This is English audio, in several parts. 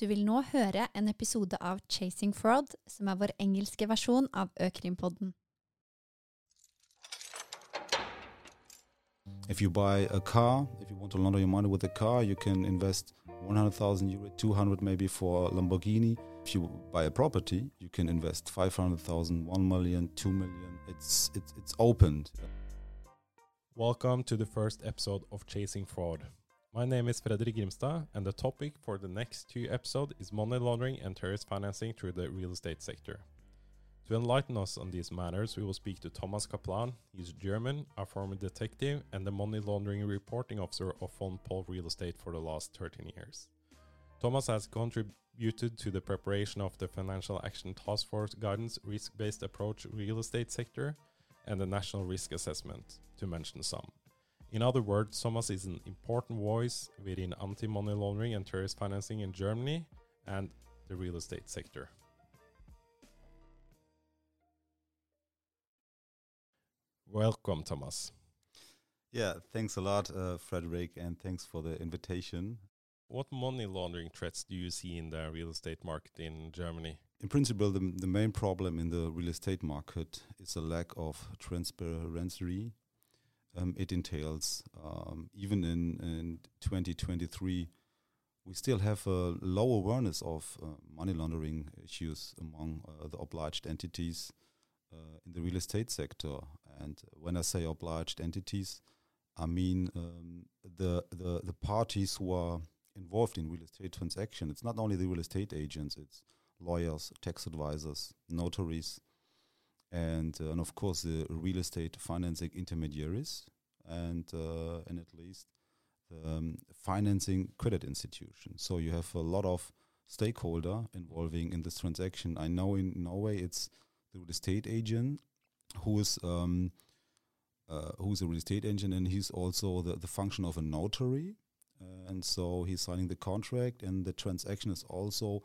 Du vil nå høre en episode av Chasing Fraud, som er vår engelske versjon av Økrimpodden. If you buy a car, if you want to launder your money with a car, you can invest 100,000 euro, 200 maybe for Lamborghini. If you buy a property, you can invest 500,000, 1 million, 2 million. It's, it's, it's opened. Welcome to the first episode of Chasing Fraud. My name is Fredrik Grimstad, and the topic for the next two episodes is money laundering and terrorist financing through the real estate sector. To enlighten us on these matters, we will speak to Tommas Kaplan. He's German, a former detective, and the money laundering reporting officer of Von Poll Real Estate for the last 13 years. Tommas has contributed to the preparation of the Financial Action Task Force Guidance Risk Based Approach Real Estate Sector and the National Risk Assessment, to mention some. In other words, Tommas is an important voice within anti money laundering and terrorist financing in Germany and the real estate sector. Welcome, Tommas. Yeah, thanks a lot, uh, Fredrik, and thanks for the invitation. What money laundering threats do you see in the real estate market in Germany? In principle, the, the main problem in the real estate market is a lack of transparency. Um, it entails, um, even in, in 2023, we still have a low awareness of uh, money laundering issues among uh, the obliged entities uh, in the real estate sector. And when I say obliged entities, I mean um, the, the the parties who are involved in real estate transaction. It's not only the real estate agents; it's lawyers, tax advisors, notaries, and uh, and of course the real estate financing intermediaries, and uh, and at least the um, financing credit institutions. So you have a lot of stakeholder involving in this transaction. I know in Norway it's the real estate agent who is um, uh, who's a real estate agent, and he's also the, the function of a notary. Uh, and so he's signing the contract, and the transaction is also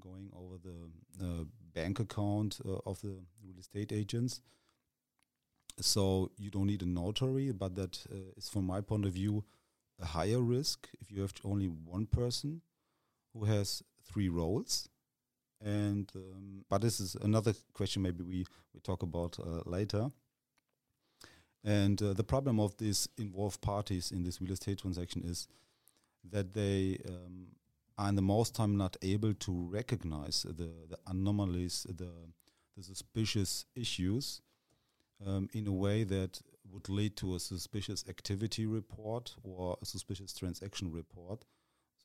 going over the uh, bank account uh, of the real estate agents. So you don't need a notary, but that uh, is, from my point of view, a higher risk if you have only one person who has three roles. And um, but this is another question. Maybe we we talk about uh, later. And uh, the problem of these involved parties in this real estate transaction is that they um, in the most time not able to recognize the, the anomalies, the, the suspicious issues um, in a way that would lead to a suspicious activity report or a suspicious transaction report.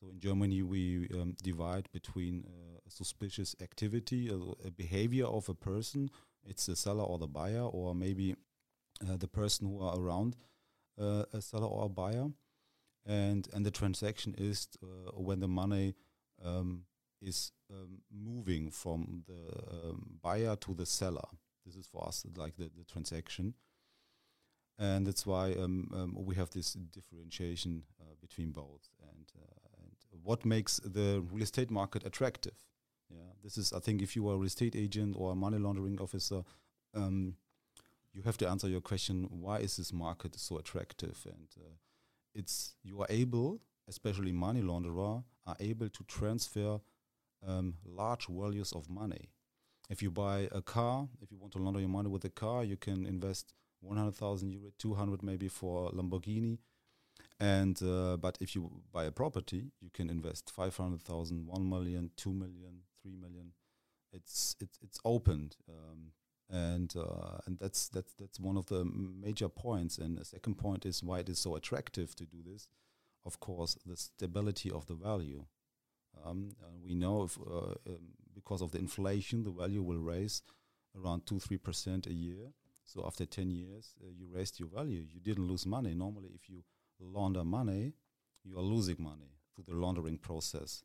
So in Germany, we um, divide between uh, suspicious activity, a, a, behavior of a person, it's the seller or the buyer, or maybe uh, the person who are around uh, a seller or a buyer and and the transaction is uh, when the money um, is um, moving from the um, buyer to the seller. This is for us like the, the transaction, and that's why um, um, we have this differentiation uh, between both. And, uh, and what makes the real estate market attractive? Yeah, this is I think if you are a real estate agent or a money laundering officer. Um, you have to answer your question: Why is this market so attractive? And uh, it's you are able, especially money launderer, are able to transfer um, large values of money. If you buy a car, if you want to launder your money with a car, you can invest 100,000 euro, 200 maybe for Lamborghini. And uh, but if you buy a property, you can invest 500,000, 1 million, 2 million, 3 million. It's it's it's opened. Um, and uh, and that's that's that's one of the major points. And the second point is why it is so attractive to do this. Of course, the stability of the value. Um, we know if, uh, um, because of the inflation, the value will raise around two three percent a year. So after ten years, uh, you raised your value. You didn't lose money. Normally, if you launder money, you are losing money through the laundering process.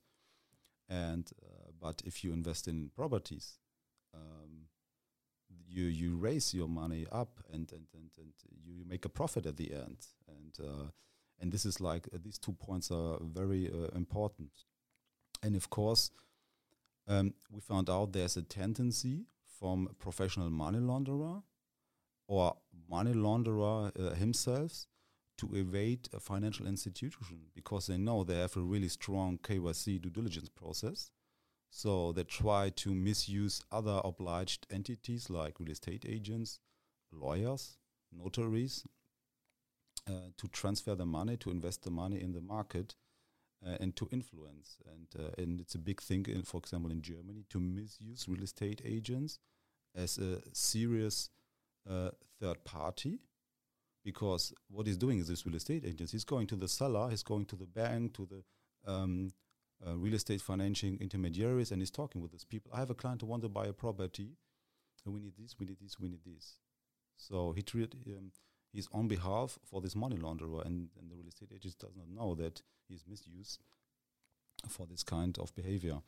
And uh, but if you invest in properties, um, you you raise your money up and and and, and you make a profit at the end and uh, and this is like uh, these two points are very uh, important and of course um, we found out there's a tendency from professional money launderer or money launderer uh, himself to evade a financial institution because they know they have a really strong KYC due diligence process. So they try to misuse other obliged entities like real estate agents, lawyers, notaries, uh, to transfer the money, to invest the money in the market, uh, and to influence. And uh, and it's a big thing, in, for example, in Germany, to misuse real estate agents as a serious uh, third party because what he's doing is this real estate agent. He's going to the seller, he's going to the bank, to the um, uh, real estate financing intermediaries, and he's talking with these people. I have a client who wants to buy a property, and we need this, we need this, we need this. So he treat, um, he's on behalf for this money launderer, and, and the real estate agent does not know that he's misused for this kind of behavior.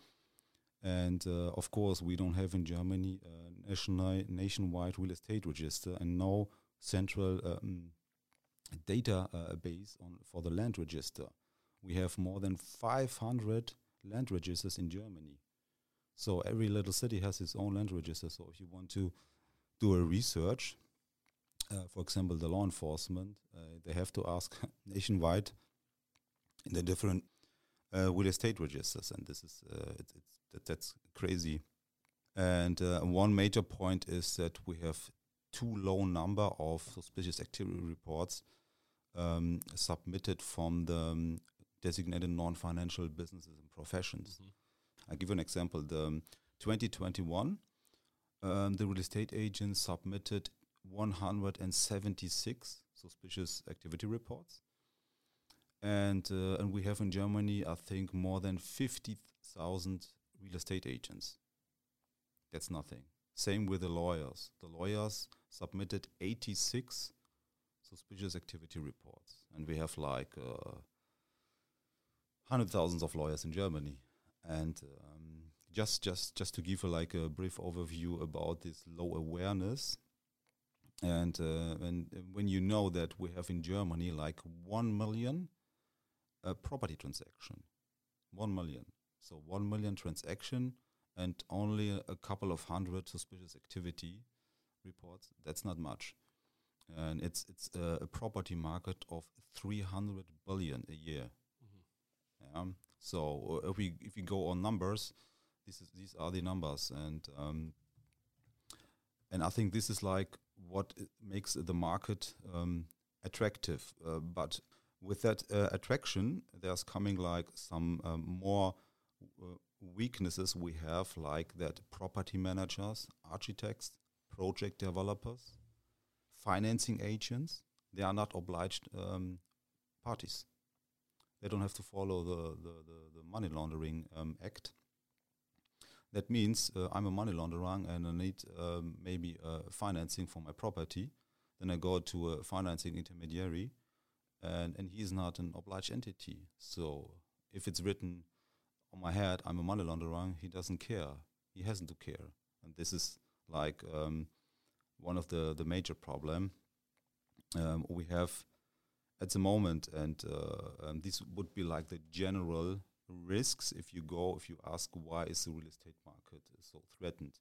And uh, of course, we don't have in Germany a national, nationwide real estate register and no central um, database on for the land register. We have more than 500 land registers in Germany. So every little city has its own land register. So if you want to do a research, uh, for example, the law enforcement, uh, they have to ask nationwide in the different uh, real estate registers, and this is uh, it, it's that, that's crazy. And uh, one major point is that we have too low number of suspicious activity reports um, submitted from the um, designated non-financial businesses and professions. Mm-hmm. I'll give you an example. The um, 2021, um, the real estate agents submitted 176 suspicious activity reports, and uh, and we have in Germany, I think, more than 50,000 real estate agents. That's nothing. Same with the lawyers. The lawyers submitted 86 suspicious activity reports, and we have like uh, hundred thousands of lawyers in Germany. And um, just just just to give a, like a brief overview about this low awareness, and uh, and when you know that we have in Germany like one million uh, property transaction, one million, so one million transaction and only a, couple of hundred suspicious activity reports. That's not much, and it's it's a, a property market of three hundred billion a year. Yeah. So uh, if we if we go on numbers, this is these are the numbers, and um, and I think this is like what makes the market um, attractive. Uh, but with that uh, attraction, there's coming like some um, more uh, weaknesses we have, like that property managers, architects, project developers, financing agents, they are not obliged um, parties. They don't have to follow the, the, the, the money laundering um, act. That means uh, I'm a money launderer and I need um, maybe uh, financing for my property. Then I go to a financing intermediary, and, and he's not an obliged entity. So if it's written on my head, I'm a money launderer, he doesn't care. He hasn't to care. And this is like um, one of the, the major problem um, we have at the moment. And uh, um, this would be like the general risks if you go, if you ask why is the real estate market so threatened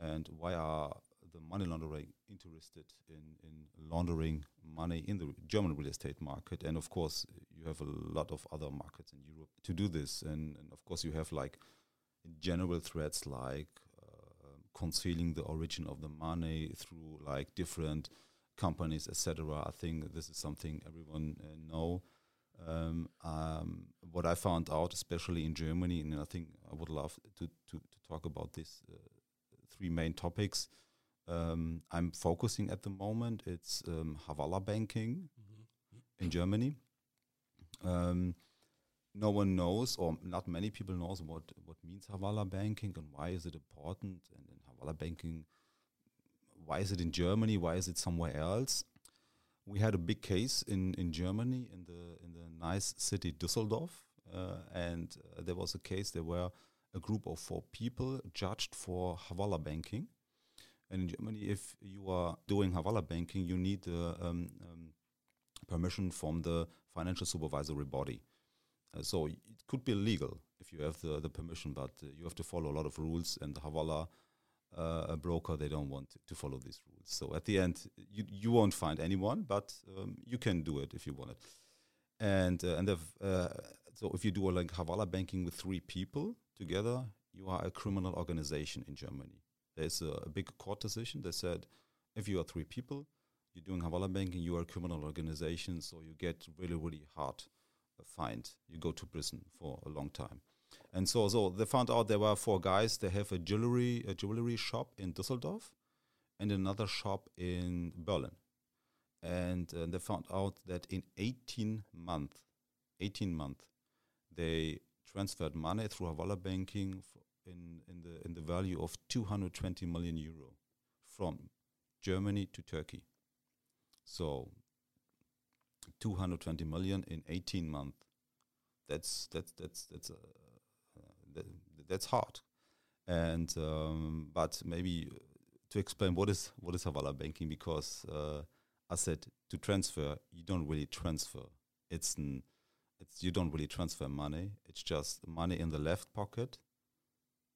and why are the money laundering interested in, in laundering money in the German real estate market. And of course, you have a lot of other markets in Europe to do this. And, and of course, you have like general threats like uh, concealing the origin of the money through like different companies, etc. I think this is something everyone uh, know. Um, um, what I found out, especially in Germany, and I think I would love to to, to talk about these uh, three main topics. Um, I'm focusing at the moment. It's um, Hawala banking in Germany. Um, no one knows, or not many people knows what what means Hawala banking and why is it important. And in Hawala banking, why is it in Germany? Why is it somewhere else? We had a big case in, in Germany in the in the nice city Düsseldorf, uh, and uh, there was a case. There were a group of four people judged for Hawala banking. And in Germany, if you are doing Hawala banking, you need the um, um, permission from the financial supervisory body. Uh, so it could be illegal if you have the, the permission, but uh, you have to follow a lot of rules. And the Hawala uh, a broker, they don't want to, follow these rules. So at the end, you you won't find anyone, but um, you can do it if you want it. And uh, and uh, so if you do a, like Hawala banking with three people together, you are a criminal organization in Germany. There's a, a big court decision that said if you are three people, you're doing Hawala banking, you are a criminal organization, so you get really really hard uh, fined. You go to prison for a long time. And so, so they found out there were four guys. They have a jewelry a jewelry shop in Düsseldorf, and another shop in Berlin. And uh, they found out that in 18 months, 18 months, they transferred money through Hawala banking in in the in the value of 220 million euro from Germany to Turkey. So 220 million in 18 months. That's that's that's that's a that's hard. And um, but maybe to explain what is what is Hawala banking because uh, I said to transfer you don't really transfer. It's it's you don't really transfer money. It's just money in the left pocket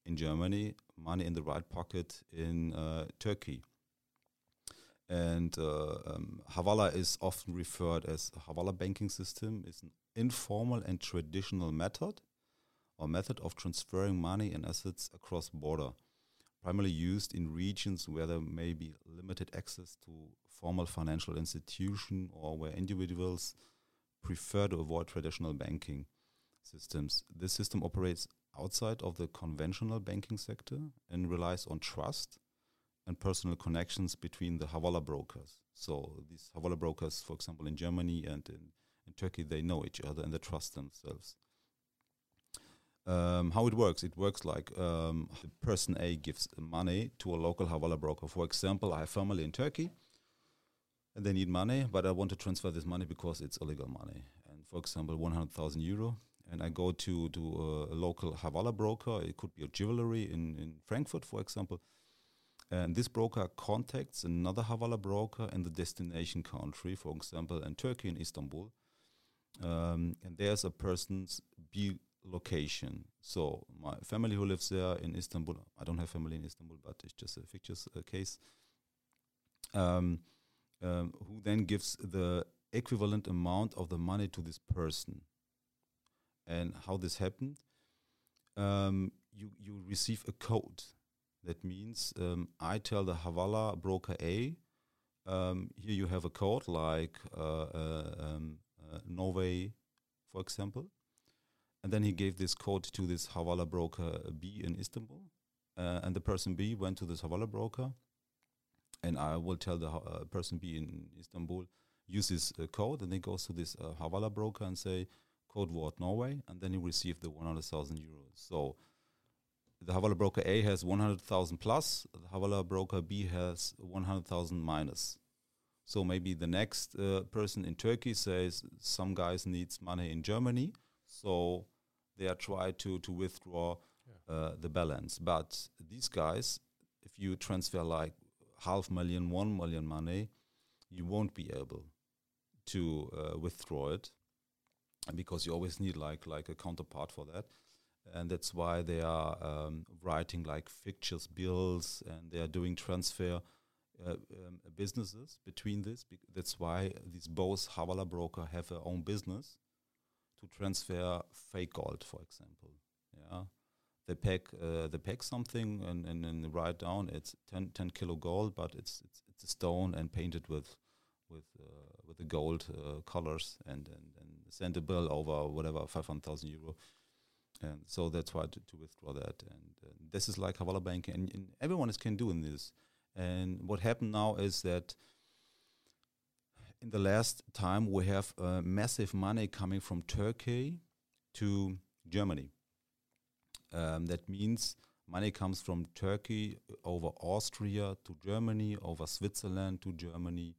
in Germany, money in the right pocket in uh, Turkey. And uh, um, Hawala is often referred as Hawala banking system. It's an informal and traditional method or method of transferring money and assets across border, primarily used in regions where there may be limited access to formal financial institution or where individuals prefer to avoid traditional banking systems. This system operates outside of the conventional banking sector and relies on trust and personal connections between the Hawala brokers. So these Hawala brokers, for example, in Germany and in, in Turkey, they know each other and they trust themselves. Um, how it works? It works like um, person A gives money to a local Hawala broker. For example, I have family in Turkey, and they need money, but I want to transfer this money because it's illegal money. And for example, 100,000 euro, and I go to to a, local Hawala broker. It could be a jewelry in in Frankfurt, for example. And this broker contacts another Hawala broker in the destination country, for example, in Turkey, in Istanbul. Um, and there's a person's B location. So my family who lives there in Istanbul, I don't have family in Istanbul, but it's just a fictitious uh, case. Um, um, who then gives the equivalent amount of the money to this person. And how this happened? Um, you you receive a code. That means um, I tell the Hawala broker A, um, here you have a code like uh, uh, um, uh, Norway, for example and then he gave this code to this Hawala broker B in Istanbul. Uh, and the person B went to this Hawala broker. And I will tell the uh, person B in Istanbul, use this uh, code. And he goes to this uh, Hawala broker and say, code word Norway. And then he received the 100,000 euros. So the Hawala broker A has 100,000 plus, the Hawala broker B has 100,000 minus. So maybe the next uh, person in Turkey says some guys needs money in Germany. So they are trying to to withdraw yeah. uh, the balance. But these guys, if you transfer like half million, one million money, you won't be able to uh, withdraw it because you always need like like a counterpart for that and that's why they are um, writing like fictitious bills and they are doing transfer uh, um, businesses between this. that's why these both Hawala broker have their own business to transfer fake gold, for example. Yeah, they pack uh, they pack something and, and, and write down it's 10, 10 kilo gold, but it's it's it's a stone and painted with with uh, with the gold uh, colors and, and and send a bill over whatever five hundred thousand euro. And so that's why to, to withdraw that. And, this is like Hawala banking, and, and everyone is can do in this. And what happened now is that in the last time we have uh, massive money coming from Turkey to Germany. Um, that means money comes from Turkey over Austria to Germany, over Switzerland to Germany,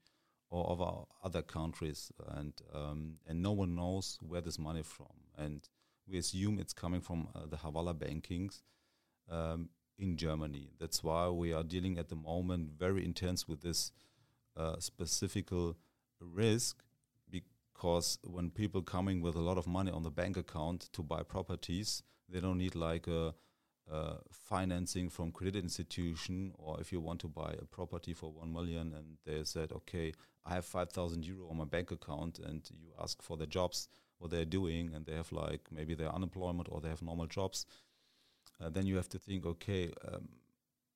or over other countries, and um, and no one knows where this money from. And we assume it's coming from uh, the Hawala bankings um, in Germany. That's why we are dealing at the moment very intense with this uh, specific risk because when people coming with a lot of money on the bank account to buy properties, they don't need like a uh, financing from credit institution, or if you want to buy a property for one million, and they said, okay, I have five thousand euro on my bank account, and you ask for the jobs, what they're doing, and they have like maybe they're unemployment or they have normal jobs, uh, then you have to think, okay, um,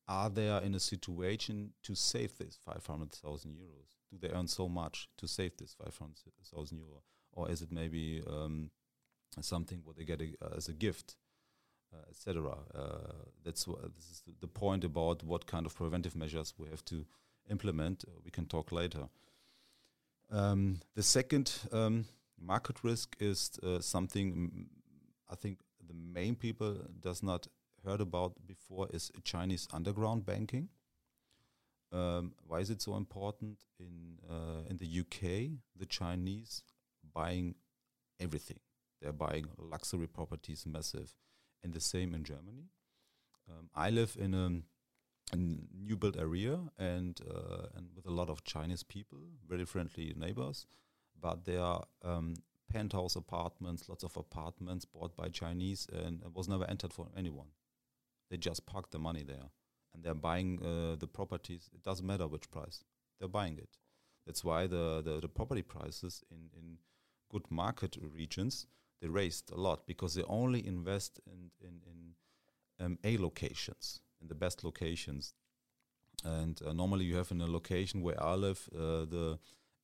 are they in a situation to save this five hundred thousand euros? Do they earn so much to save this five hundred thousand euro, or is it maybe um, something what they get a, as a gift? uh, etc. Uh, that's this is the point about what kind of preventive measures we have to implement. Uh, we can talk later. Um, the second um, market risk is uh, something mm, I think the main people does not heard about before is Chinese underground banking. Um, why is it so important in uh, in the UK? The Chinese buying everything. They're buying luxury properties, massive and the same in Germany. Um, I live in a, a, new built area and uh, and with a lot of Chinese people, very friendly neighbors, but there are um, penthouse apartments, lots of apartments bought by Chinese and was never entered for anyone. They just park the money there and they're buying uh, the properties. It doesn't matter which price, they're buying it. That's why the, the, the property prices in, in good market regions they raised a lot because they only invest in in, in um, A locations, in the best locations. And uh, normally you have in a location where I live, uh, the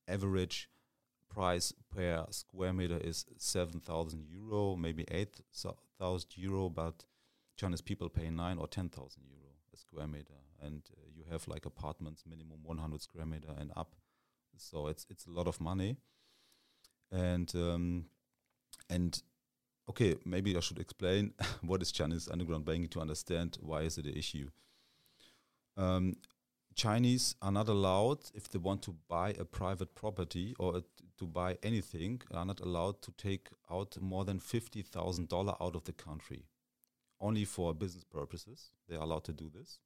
average price per square meter is 7,000 euro, maybe 8,000 euro, but Chinese people pay 9 or 10,000 euro a square meter. And uh, you have like apartments, minimum 100 square meter and up. So it's, it's a lot of money. And um, and okay, maybe I should explain what is Chinese underground banking to understand why is it an issue. Um, Chinese are not allowed if they want to buy a private property or to buy anything are not allowed to take out more than fifty thousand dollar out of the country, only for business purposes. They are allowed to do this,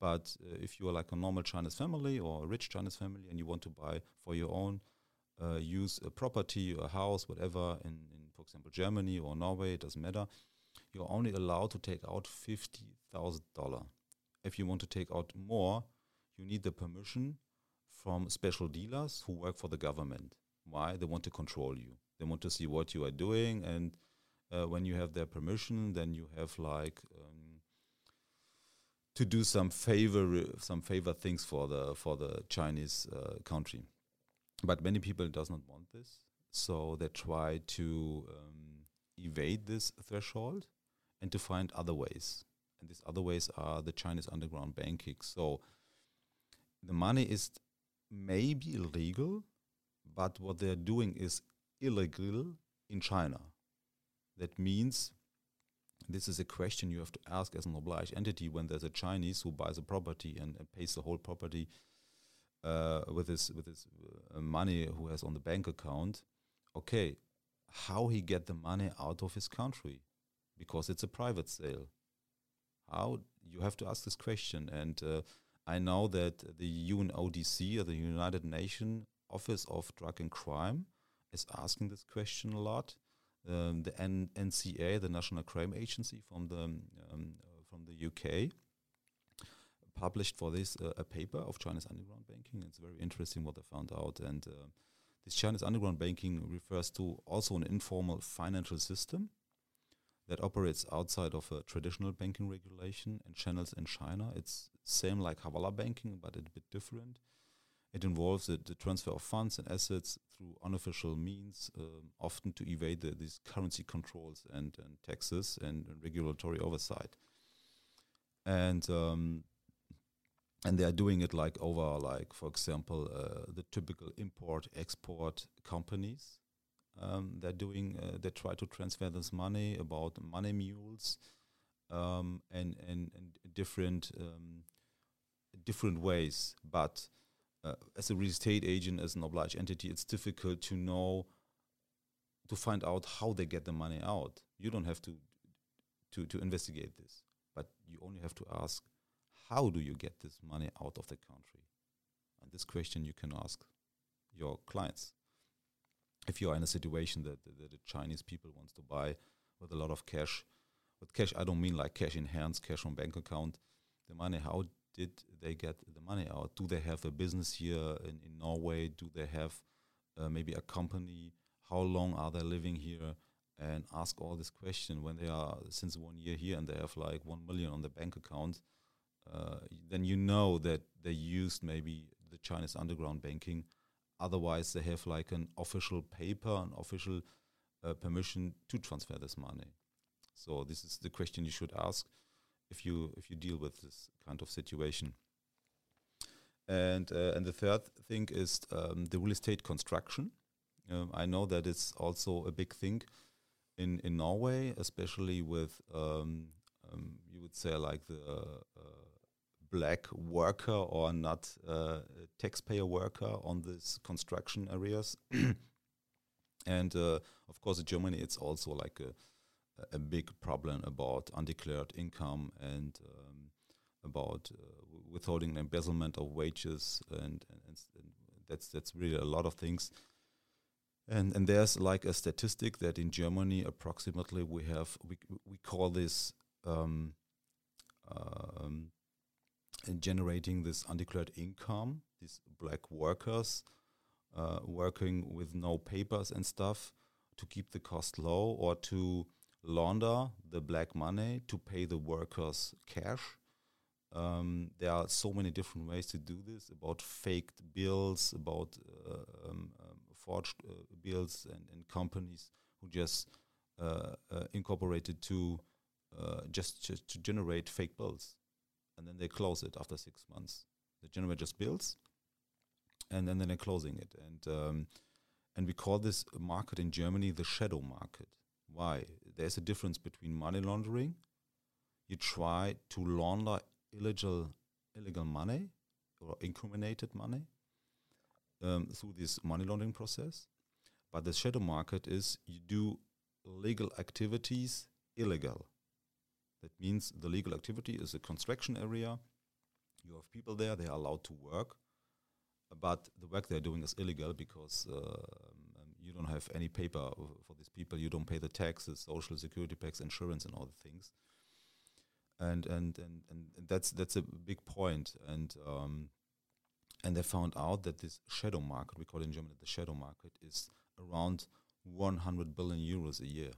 but uh, if you are like a normal Chinese family or a rich Chinese family and you want to buy for your own uh, use a property, a house, whatever in, in for example, Germany or Norway, it doesn't matter, you're only allowed to take out $50,000. If you want to take out more, you need the permission from special dealers who work for the government. Why? They want to control you. They want to see what you are doing, and uh, when you have their permission, then you have like um, to do some favor, some favor things for the for the Chinese uh, country. But many people does not want this, so they try to um, evade this threshold and to find other ways. And these other ways are the Chinese underground banking. So the money is maybe illegal, but what they're doing is illegal in China. That means this is a question you have to ask as an obliged entity when there's a Chinese who buys a property and, and pays the whole property uh, with his with his uh, money who has on the bank account okay, how he get the money out of his country because it's a private sale. How you have to ask this question, and uh, I know that the UNODC or the United Nations Office of Drug and Crime is asking this question a lot. Um, the N- NCA, the National Crime Agency from the um, from the UK, published for this uh, a paper of China's underground banking. It's very interesting what they found out, and uh, this Chinese underground banking refers to also an informal financial system that operates outside of a traditional banking regulation and channels in China. It's same like Hawala banking, but a bit different. It involves the, the transfer of funds and assets through unofficial means, um, often to evade the, these currency controls and, and taxes and, and regulatory oversight. And um, and they are doing it like over like for example uh, the typical import export companies um, they're doing uh, they try to transfer this money about money mules um, and, and and different um, different ways but uh, as a real estate agent as an obliged entity it's difficult to know to find out how they get the money out you don't have to to to investigate this but you only have to ask how do you get this money out of the country? And this question you can ask your clients. If you are in a situation that, that the Chinese people wants to buy with a lot of cash with cash, I don't mean like cash in hands, cash on bank account. The money, how did they get the money out? Do they have a business here in, in Norway? Do they have uh, maybe a company? How long are they living here? And ask all this question when they are since one year here and they have like one million on the bank account. Uh, then you know that they used maybe the Chinese underground banking. Otherwise, they have like an official paper, an official uh, permission to transfer this money. So this is the question you should ask if you if you deal with this kind of situation. And uh, and the third thing is um, the real estate construction. Um, I know that it's also a big thing in in Norway, especially with um, um you would say like the uh, black worker or not uh, taxpayer worker on these construction areas. and uh, of course, in Germany, it's also like a a big problem about undeclared income and um, about uh, withholding and embezzlement of wages, and, and, and, that's that's really a lot of things. And and there's like a statistic that in Germany, approximately we have we we call this um, um, generating this undeclared income, these black workers uh, working with no papers and stuff to keep the cost low or to launder the black money to pay the workers cash. Um, there are so many different ways to do this about faked bills, about uh, um, um, forged uh, bills, and, and, companies who just uh, uh incorporated to uh, just, just to generate fake bills, and then they close it after six months. They generate just bills, and then, then they're closing it, and um, and we call this market in Germany the shadow market. Why? There's a difference between money laundering. You try to launder illegal illegal money or incriminated money um, through this money laundering process. But the shadow market is you do legal activities illegal. That means the legal activity is a construction area. You have people there; they are allowed to work, but the work they're doing is illegal because uh, you don't have any paper for these people. You don't pay the taxes, social security tax, insurance, and all the things. And and and and that's that's a big point. And um, and they found out that this shadow market, we call it in Germany the shadow market, is around 100 billion euros a year.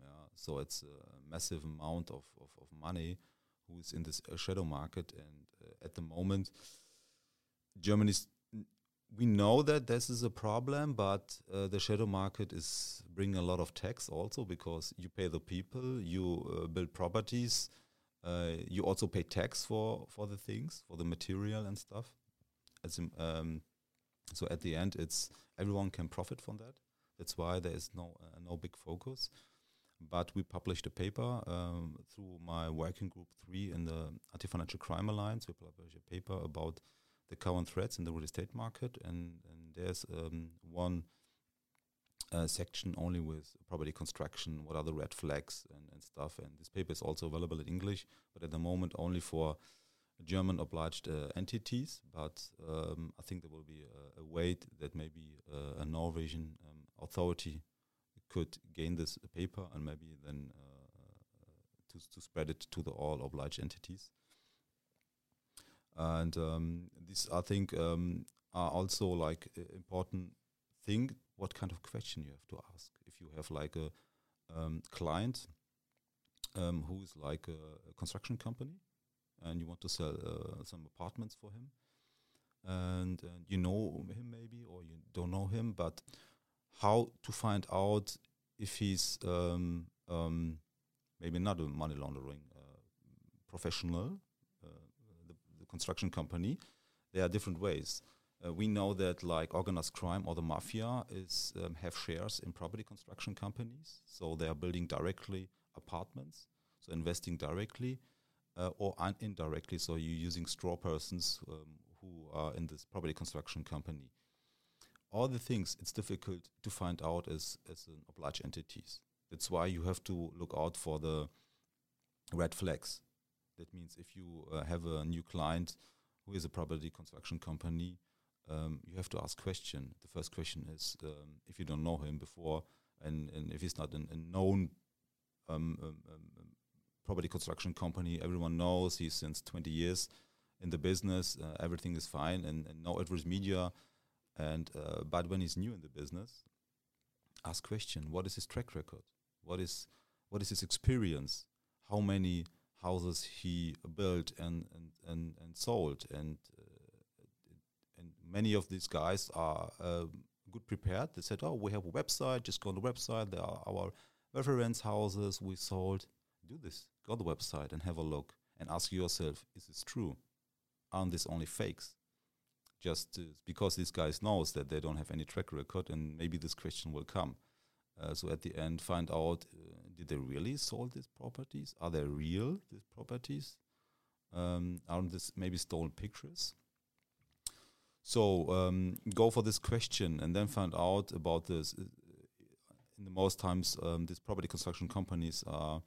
Yeah, so it's a massive amount of, of, of money who is in this uh, shadow market. And uh, at the moment, Germany's we know that this is a problem, but uh, the shadow market is bringing a lot of tax also because you pay the people, you uh, build properties, uh, you also pay tax for for the things, for the material and stuff. Um, so at the end, it's everyone can profit from that. That's why there is no uh, no big focus. But we published a paper um, through my working group three in the Anti-Financial Crime Alliance. We published a paper about the current threats in the real estate market, and, and there's um, one uh, section only with property construction. What are the red flags and, and stuff? And this paper is also available in English, but at the moment only for German obliged uh, entities. But um, I think there will be a, a wait that maybe uh, a Norwegian um, authority could gain this paper and maybe then uh, to, to spread it to the all obliged entities. And um, I think, um, are also like important thing. What kind of question you have to ask if you have like a um, client um, who is like a, a, construction company and you want to sell uh, some apartments for him, and, and you know him maybe or you don't know him, but how to find out if he's um, um, maybe not a money laundering uh, professional construction company, there are different ways. Uh, we know that like organized crime or the mafia is um, have shares in property construction companies, so they are building directly apartments, so investing directly uh, or un- indirectly. So you're using straw persons um, who are in this property construction company. All the things it's difficult to find out as as an obliged entities. That's why you have to look out for the red flags. That means if you uh, have a new client who is a property construction company, um, you have to ask question. The first question is um, if you don't know him before, and, and if he's not an, a known um, um, um, property construction company. Everyone knows he's since 20 years in the business. Uh, everything is fine, and, and no adverse media. And uh, but when he's new in the business, ask question: What is his track record? What is what is his experience? How many houses he built and and and, and sold? And uh, and many of these guys are uh, good prepared. They said, "Oh, we have a website. Just go on the website. There are our reference houses we sold. Do this. Go to the website and have a look and ask yourself: Is this true? Aren't these only fakes? Just uh, because these guys knows that they don't have any track record, and maybe this question will come. Uh, so at the end, find out: uh, Did they really sold these properties? Are they real? These properties? Um, aren't this maybe stolen pictures? So um, go for this question and then find out about this. Uh, in the most times, um, these property construction companies are.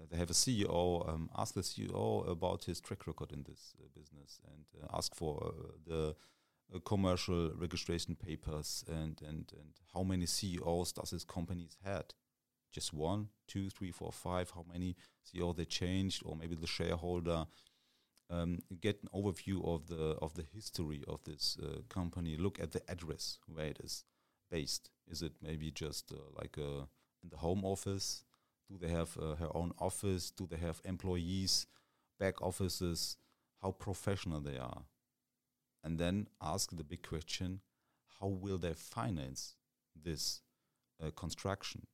Uh, they have a CEO. Um, ask the CEO about his track record in this uh, business, and uh, ask for uh, the uh, commercial registration papers and and and how many CEOs does this company's had? Just one, two, three, four, five. How many CEO they changed, or maybe the shareholder um, get an overview of the of the history of this uh, company. Look at the address where it is based. Is it maybe just uh, like a, in the home office? Do they have uh, her own office? Do they have employees, back offices? How professional they are, and then ask the big question: How will they finance this uh, construction?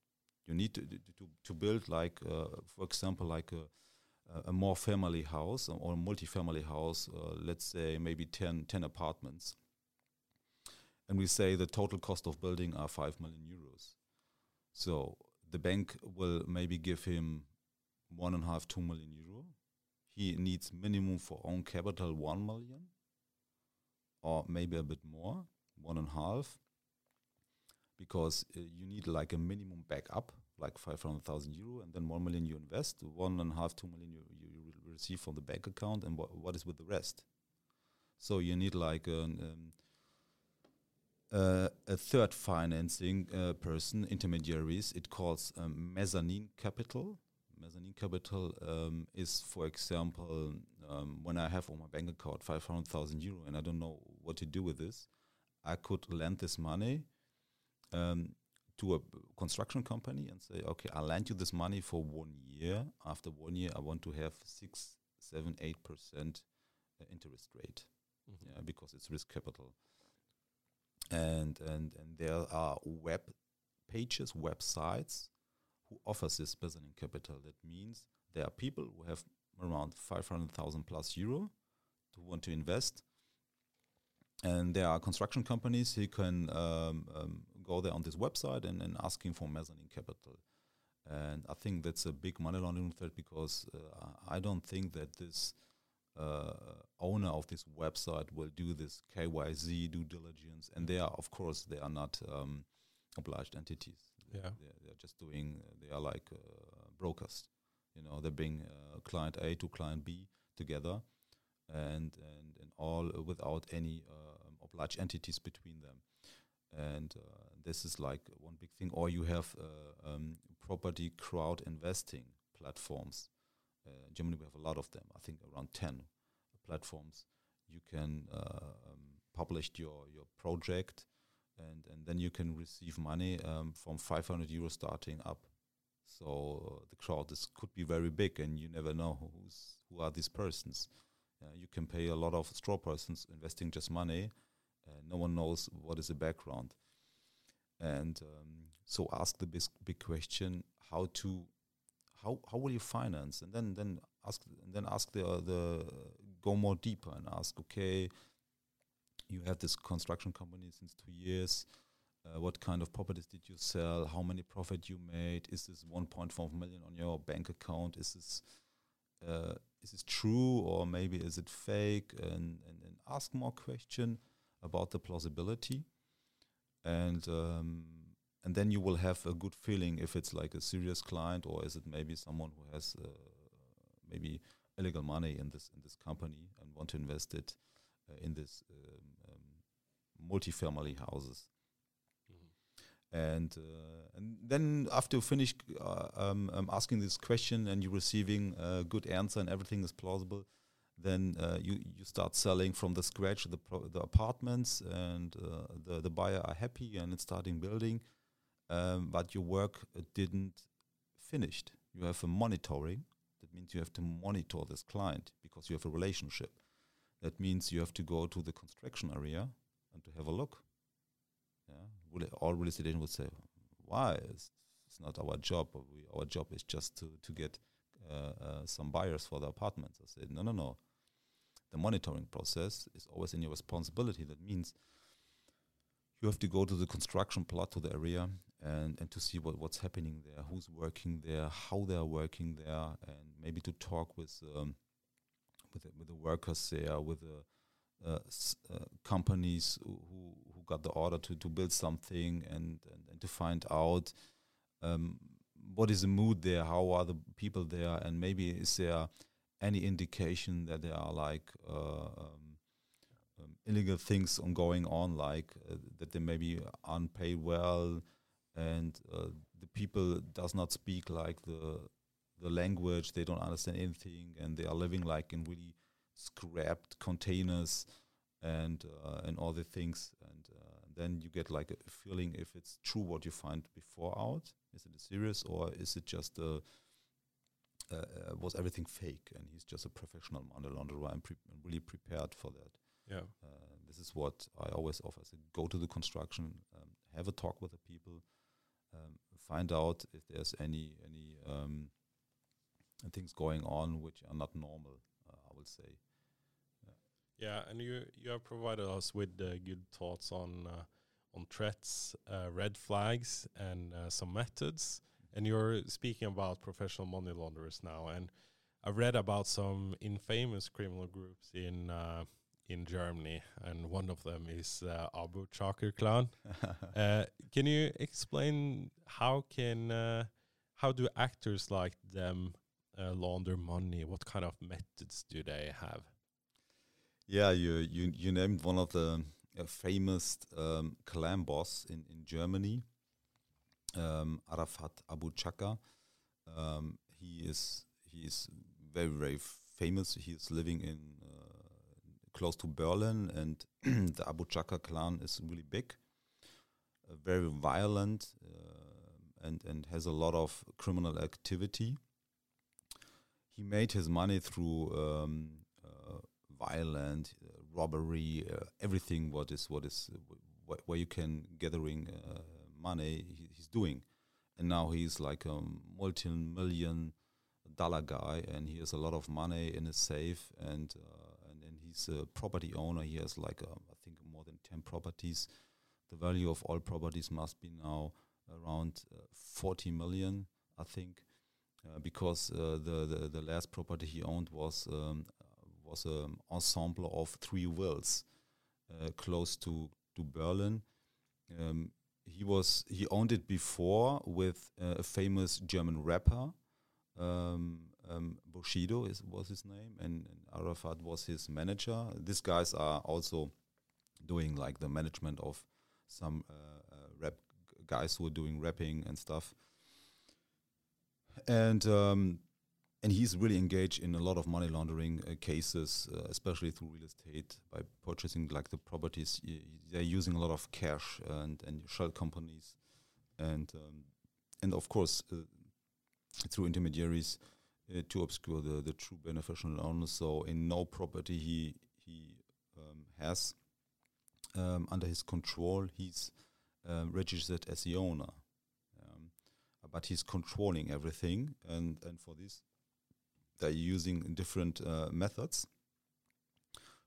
You need to to, to build like, uh, for example, like a a more family house or a multi-family house, uh, let's say maybe 10, 10 apartments, and we say the total cost of building are 5 million euros. So the bank will maybe give him one and a half, two million euro. He needs minimum for own capital 1 million or maybe a bit more, one and a half, because uh, you need like a minimum backup like 500,000 euro, and then 1 million you invest, one and a half, two million you, you, you receive from the bank account, and wha- what is with the rest? So you need like an, um, uh, a third financing uh, person, intermediaries. It calls um, mezzanine capital. Mezzanine capital um, is, for example, um, when I have on my bank account 500,000 euro and I don't know what to do with this, I could lend this money um, to a construction company and say, okay, I'll lend you this money for one year. After one year, I want to have six, seven, eight percent uh, interest rate, Mhm. yeah, because it's risk capital. And and and there are web pages, websites who offers this mezzanine capital. That means there are people who have around five hundred thousand plus euro to want to invest. And there are construction companies who can um, um, go there on this website and, and asking for mezzanine capital. And I think that's a big money laundering threat because uh, I don't think that this uh, owner of this website will do this KYC due diligence. And they are, of course, they are not um, obliged entities. Yeah. They're, they're just doing, they are like uh, brokers. You know, they bring uh, client A to client B together and, and, and all without any uh, obliged entities between them and uh, this is like one big thing. Or you have uh, um, property crowd investing platforms. Uh, in Germany, we have a lot of them. I think around ten platforms. You can uh, um, publish your your project, and and then you can receive money um, from 500 euros starting up. So uh, the crowd is could be very big, and you never know who's who are these persons. Uh, you can pay a lot of straw persons investing just money, uh, no one knows what is the background. And um, so ask the big, big question: how to, how how will you finance? And then then ask and then ask the uh, the go more deeper and ask, okay, you have this construction company since two years. Uh, what kind of properties did you sell? How many profit you made? Is this 1.5 million on your bank account? Is this uh, is this true or maybe is it fake? And and, and ask more question about the plausibility, and um, and then you will have a good feeling if it's like a serious client or is it maybe someone who has uh, maybe illegal money in this in this company and want to invest it uh, in this um, um, multi-family houses. And uh, and then after you finish uh, um, um, asking this question and you're receiving a good answer and everything is plausible, then uh, you you start selling from the scratch the the apartments and uh, the the buyer are happy and it's starting building, um, but your work didn't finished. You have a monitoring. That means you have to monitor this client because you have a relationship. That means you have to go to the construction area and to have a look. Yeah, all real estate agents would say, "Why? It's, it's not our job. We, our job is just to to get uh, uh, some buyers for the apartments." I said, "No, no, no. The monitoring process is always in your responsibility. That means you have to go to the construction plot to the area and and to see what what's happening there, who's working there, how they're working there, and maybe to talk with um, with the, with the workers there, with the uh, s- uh, companies who got the order to to build something, and and, and to find out. Um, what is the mood there? How are the people there? And maybe is there any indication that there are like uh, um, um, illegal things going on, like uh, that they maybe unpaid well, and uh, the people does not speak like the the language. They don't understand anything, and they are living like in really scrapped containers and uh, and all the things. And uh, then you get like a feeling if it's true what you find before out. Is it serious or is it just a uh, uh, was everything fake and he's just a professional money launderer and pre- really prepared for that. Yeah. Uh, this is what I always offer. So go to the construction, um, have a talk with the people, um, find out if there's any any um, things going on which are not normal. Uh, I would say. Yeah, and you you have provided us with uh, good thoughts on uh, on threats, uh, red flags, and uh, some methods. And you're speaking about professional money launderers now, and I read about some infamous criminal groups in uh, in Germany, and one of them is uh, Abou-Chaker clan. Uh, can you explain how can uh, how do actors like them uh, launder money? What kind of methods do they have? Yeah, you you you named one of the uh, famous um, clan boss in in Germany, um, Arafat Abou-Chaker. Um, he is he is very very famous. He is living in uh, close to Berlin, and the Abou-Chaker clan is really big, uh, very violent, uh, and and has a lot of criminal activity. He made his money through um, violent uh, robbery, uh, everything what is what is wh- where you can gathering uh, money. He, he's doing, and now he's like a multi-million dollar guy, and he has a lot of money in his safe, and and then he's a property owner. He has like um, I think more than ten properties. The value of all properties must be now around uh, 40 million, I think, uh, because uh, the, the the last property he owned was um, was an ensemble of three villas uh, close to to Berlin. Um, he was he owned it before with uh, a famous German rapper. Um, um, Bushido is was his name, and, and Arafat was his manager. These guys are also doing like the management of some uh, uh, rap guys who are doing rapping and stuff. And um, and he's really engaged in a lot of money laundering uh, cases, uh, especially through real estate by purchasing like the properties. They're using a lot of cash and and shell companies, and um, and of course uh, through intermediaries uh, to obscure the the true beneficial owners. So in no property he he um, has um, under his control, he's um, registered as the owner. Um, but he's controlling everything, and, and for this, they're using different uh, methods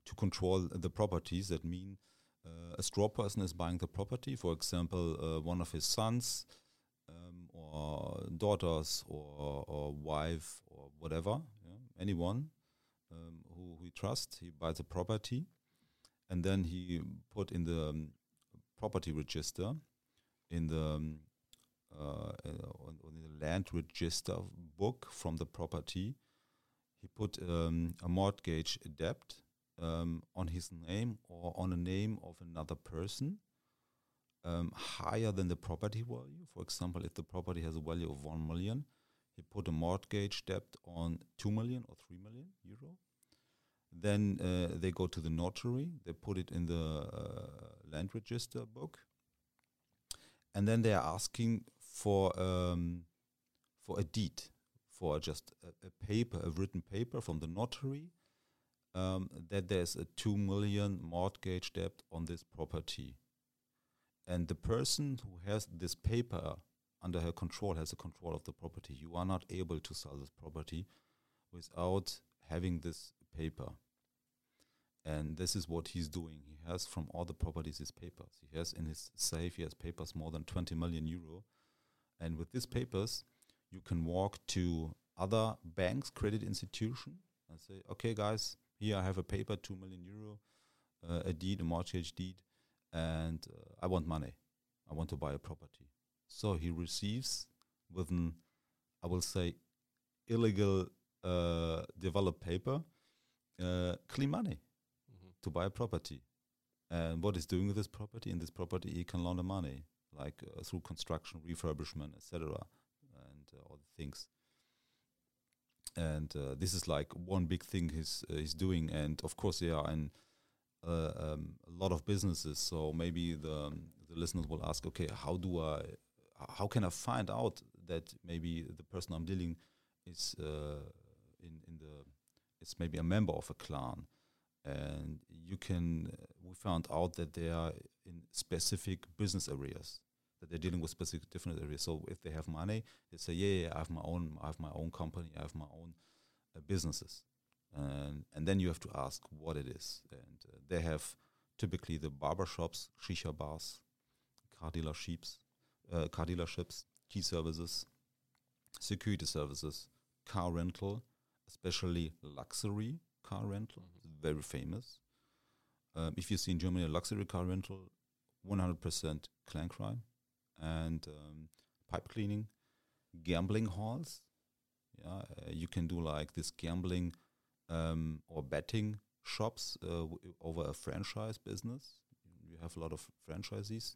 to control the properties. That mean uh, a straw person is buying the property, for example, uh, one of his sons um, or daughters or, or wife or whatever, yeah, anyone um, who he trusts, he buys a property, and then he put in the um, property register in the um, uh, uh, on, on the land register book from the property. He put um, a mortgage debt um, on his name or on a name of another person, um, higher than the property value. For example, if the property has a value of 1 million, he put a mortgage debt on 2 million or 3 million euro. Then uh, they go to the notary, they put it in the uh, land register book, and then they are asking for um, for a deed, for just a, a, paper, a written paper from the notary um, that there's a two million mortgage debt on this property, and the person who has this paper under her control has a control of the property. You are not able to sell this property without having this paper. And this is what he's doing. He has from all the properties his papers. He has in his safe, he has papers more than 20 million euro. And with these papers, you can walk to other banks, credit institution, and say, okay, guys, here I have a paper, 2 million euro, uh, a deed, a mortgage deed, and uh, I want money. I want to buy a property. So he receives with an, I will say, illegal uh, developed paper, uh, clean money mm-hmm. to buy a property. And what he's doing with this property, in this property, he can launder money, like uh, through construction, refurbishment, etc., and uh, the things. And uh, this is like one big thing he's uh, he's doing. And of course, there are in um, a lot of businesses. So maybe the um, the listeners will ask, okay, how do I how can I find out that maybe the person I'm dealing is uh, in in the it's maybe a member of a clan, and you can uh, we found out that they are in specific business areas that they're dealing with specific different areas. So if they have money, they say, yeah, yeah I have my own, I have my own company, I have my own uh, businesses, and and then you have to ask what it is, and uh, they have typically the barber shops, shisha bars, car dealerships, uh, car dealerships, key services, security services, car rental, especially luxury car rental, mm-hmm. very famous. Um, if you see in Germany a luxury car rental, 100% clan crime and um, pipe cleaning, gambling halls. Yeah, uh, you can do like this gambling um, or betting shops uh, over a franchise business. You have a lot of franchisees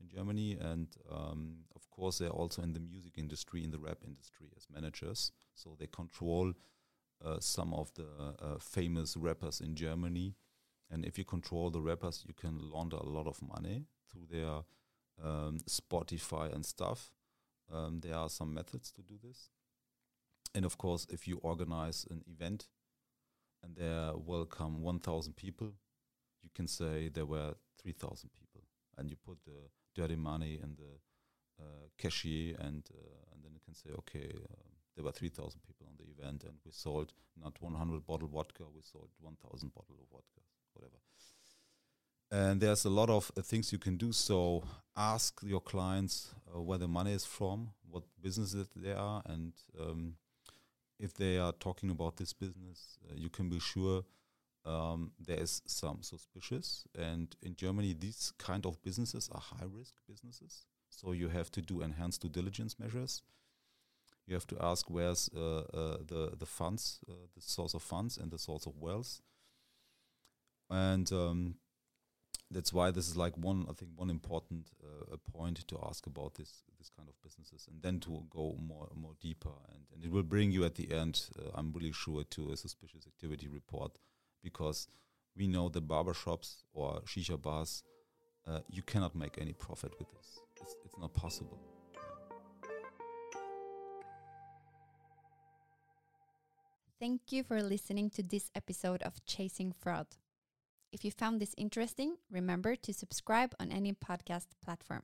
in Germany, and um, of course they're also in the music industry, in the rap industry as managers. So they control uh, some of the uh, famous rappers in Germany. And if you control the rappers, you can launder a lot of money through their um, Spotify and stuff. Um, there are some methods to do this. And of course, if you organize an event and there welcome 1,000 people, you can say there were 3,000 people. And you put the dirty money in the uh, cashier, and uh, and then you can say, okay, uh, there were 3,000 people on the event, and we sold not 100 bottle vodka, we sold 1,000 bottle of vodka, whatever. And there's a lot of uh, things you can do. So ask your clients uh, where the money is from, what businesses they are, and um, if they are talking about this business, uh, you can be sure um, there is some suspicious. And in Germany, these kind of businesses are high risk businesses. So you have to do enhanced due diligence measures. You have to ask where's uh, uh, the the funds, uh, the source of funds, and the source of wealth. And um, that's why this is like one, I think, one important uh, point to ask about this this kind of businesses, and then to go more more deeper, and, and it will bring you at the end. Uh, I'm really sure to a suspicious activity report because we know that barbershops or shisha bars, uh, you cannot make any profit with this. It's, it's not possible. Thank you for listening to this episode of Chasing Fraud. If you found this interesting, remember to subscribe on any podcast platform.